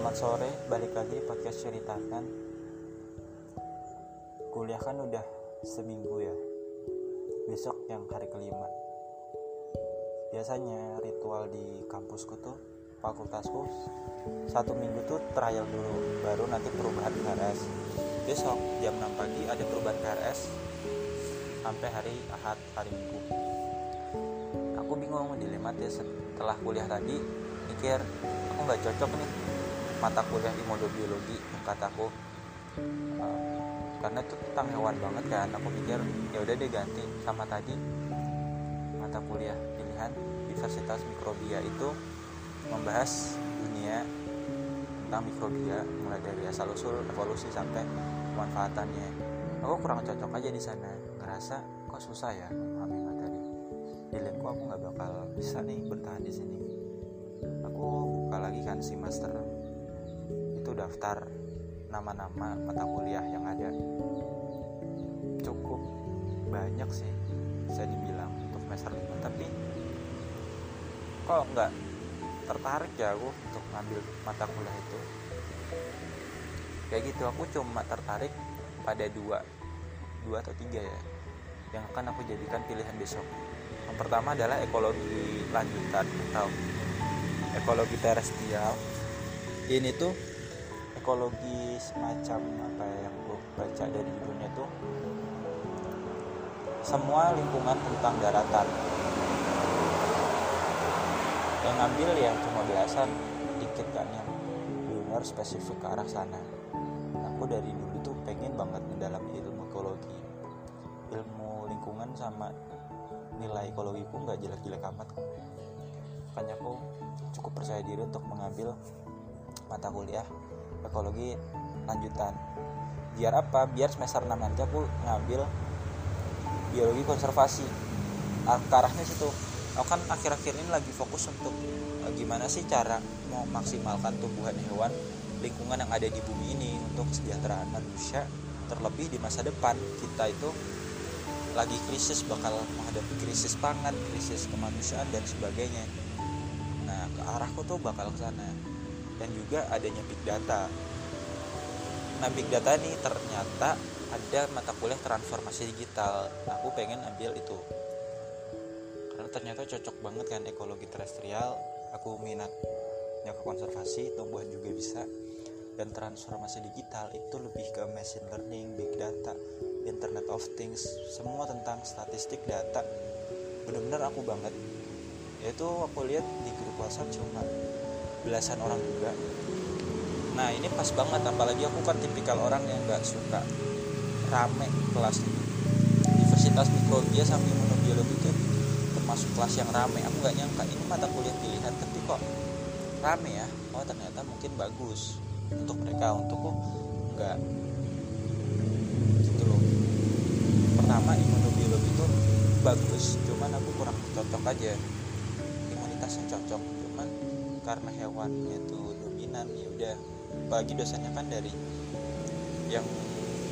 Selamat sore, balik lagi di podcast ceritakan. Kuliah kan udah seminggu ya. Besok yang hari kelima. Biasanya ritual di kampusku tuh, fakultasku satu minggu tuh trial dulu, baru nanti perubahan KRS. Besok jam 6 pagi ada perubahan KRS sampai hari Ahad, hari Minggu. Aku bingung dilematis setelah kuliah tadi mikir aku nggak cocok nih mata kuliah imunobiologi yang kataku uh, karena itu tentang hewan banget kan. Aku pikir ya udah deh ganti sama tadi. Mata kuliah. Pilihan Universitas Mikrobia itu membahas dunia tentang mikrobia mulai dari asal usul evolusi sampai pemanfaatannya aku kurang cocok aja di sana. Ngerasa kok susah ya memahami materi. Feelingku aku nggak bakal bisa nih bertahan di sini. Aku buka lagi kan si master itu daftar nama-nama mata kuliah yang ada. Cukup banyak sih bisa dibilang untuk semester 5 tapi kok nggak tertarik ya aku untuk ngambil mata kuliah itu? Kayak gitu aku cuma tertarik pada dua dua atau tiga ya yang akan aku jadikan pilihan besok. Yang pertama adalah ekologi lanjutan atau ekologi terestrial. Ini tuh ekologi semacam apa ya yang gue baca dari judulnya tuh semua lingkungan tentang daratan. Yang ngambil ya cuma belasan dikit kan yang benar spesifik ke arah sana. Aku dari dulu tuh pengen banget mendalami ilmu ekologi. Ilmu lingkungan sama nilai ekologi pun nggak jelek-jelek amat. Makanya aku cukup percaya diri untuk mengambil mata kuliah ekologi lanjutan. Biar apa? Biar semester 6 nanti aku ngambil biologi konservasi. Ke arahnya situ. Aku kan akhir-akhir ini lagi fokus untuk uh, gimana sih cara memaksimalkan tumbuhan hewan lingkungan yang ada di bumi ini untuk kesejahteraan manusia terlebih di masa depan. Kita itu lagi krisis bakal menghadapi krisis pangan, krisis kemanusiaan dan sebagainya. Nah, ke arahku tuh bakal ke sana. Dan juga adanya big data. Nah, big data ini ternyata ada mata kuliah transformasi digital. Aku pengen ambil itu. Karena ternyata cocok banget kan ekologi terestrial. Aku minatnya ke konservasi, tumbuhan juga bisa. Dan transformasi digital itu lebih ke machine learning, big data, Internet of Things, semua tentang statistik data. Bener-bener aku banget. Yaitu aku lihat di grup WhatsApp cuma belasan orang juga. Nah ini pas banget, apalagi aku kan tipikal orang yang gak suka rame kelasnya. Universitas Mikrobia sama Imunobiologi itu termasuk kelas yang rame. Aku gak nyangka ini mata kuliah pilihan, tapi kok rame ya? Oh ternyata mungkin bagus untuk mereka, untukku nggak gitu loh pertama imunobiologi itu bagus cuman aku kurang cocok aja imunitasnya cocok karena hewannya itu dominan ya udah. Bagi dosennya kan dari yang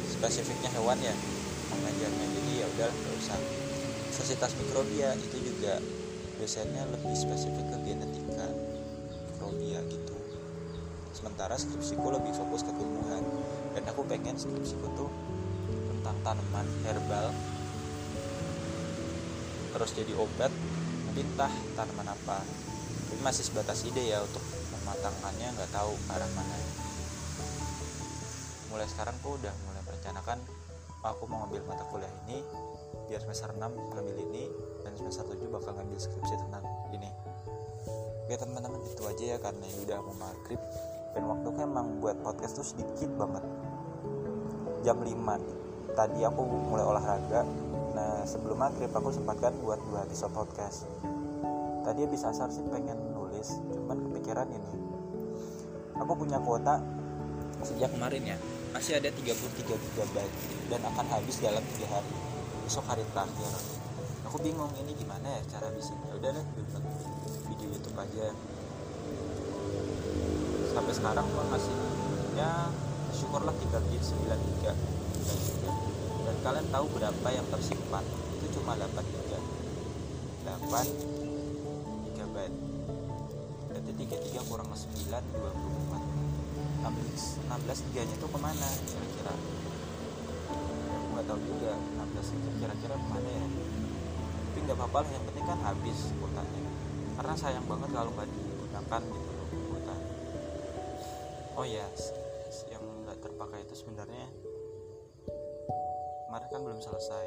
spesifiknya hewan ya mengajarnya jadi ya udah nggak usah. Universitas mikrobia itu juga dosennya lebih spesifik ke genetika mikrobia gitu. Sementara skripsiku lebih fokus ke tumbuhan. Dan aku pengen skripsiku tuh tentang tanaman herbal. Terus jadi obat mungkin tah tanaman apa tapi masih sebatas ide ya untuk mematangkannya nggak tahu arah mana. Mulai sekarang aku udah mulai merencanakan aku mau ngambil mata kuliah ini biar semester 6 ngambil ini dan semester 7 bakal ngambil skripsi tentang ini. Oke teman-teman itu aja ya karena ini udah mau maghrib dan waktunya emang buat podcast tuh sedikit banget. Jam 5 tadi aku mulai olahraga. Nah sebelum maghrib aku sempatkan buat dua episode podcast tadi habis asar sih pengen nulis. Cuman kepikiran ini. Aku punya kuota sejak kemarin ya. Masih ada 33 GB dan akan habis dalam tiga hari. Besok hari terakhir. Aku bingung ini gimana ya cara habisinnya udah deh bikin video YouTube aja. Sampai sekarang pun masih ya syukurlah 3 gig 9 giga dan kalian tahu berapa yang tersimpan? Itu cuma 8 giga. 8 gigabyte berarti 33 kurang 9 24 16 16 tiganya tuh ke mana kira-kira? Aku nggak tahu juga 16 itu kira-kira ke mana ya? Tapi nggak apa-apa lah yang penting kan habis kuotanya. Karena sayang banget kalau nggak digunakan gitu loh kuota. Oh ya yang nggak terpakai itu sebenarnya kemarin kan belum selesai.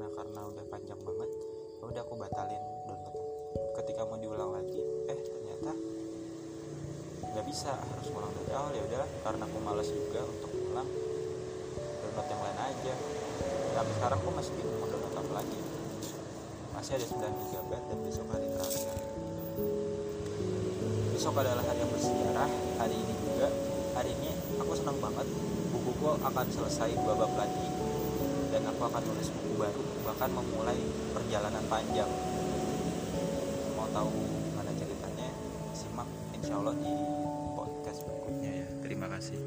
Nah karena udah panjang banget ya udah aku batalin ketika mau diulang lagi eh ternyata nggak bisa harus ulang dari awal ya udahlah. Karena aku malas juga untuk ulang download yang lain aja. Tapi sekarang aku masih bingung mau download apa lagi. Masih ada 9 GB dan besok hari terakhir. Besok adalah hari yang bersejarah hari ini juga. Hari ini aku senang banget bukuku akan selesai dua bab lagi. Dan aku akan nulis buku baru bahkan memulai perjalanan panjang tahu mana ceritanya. Simak insya Allah di podcast berikutnya ya. Terima kasih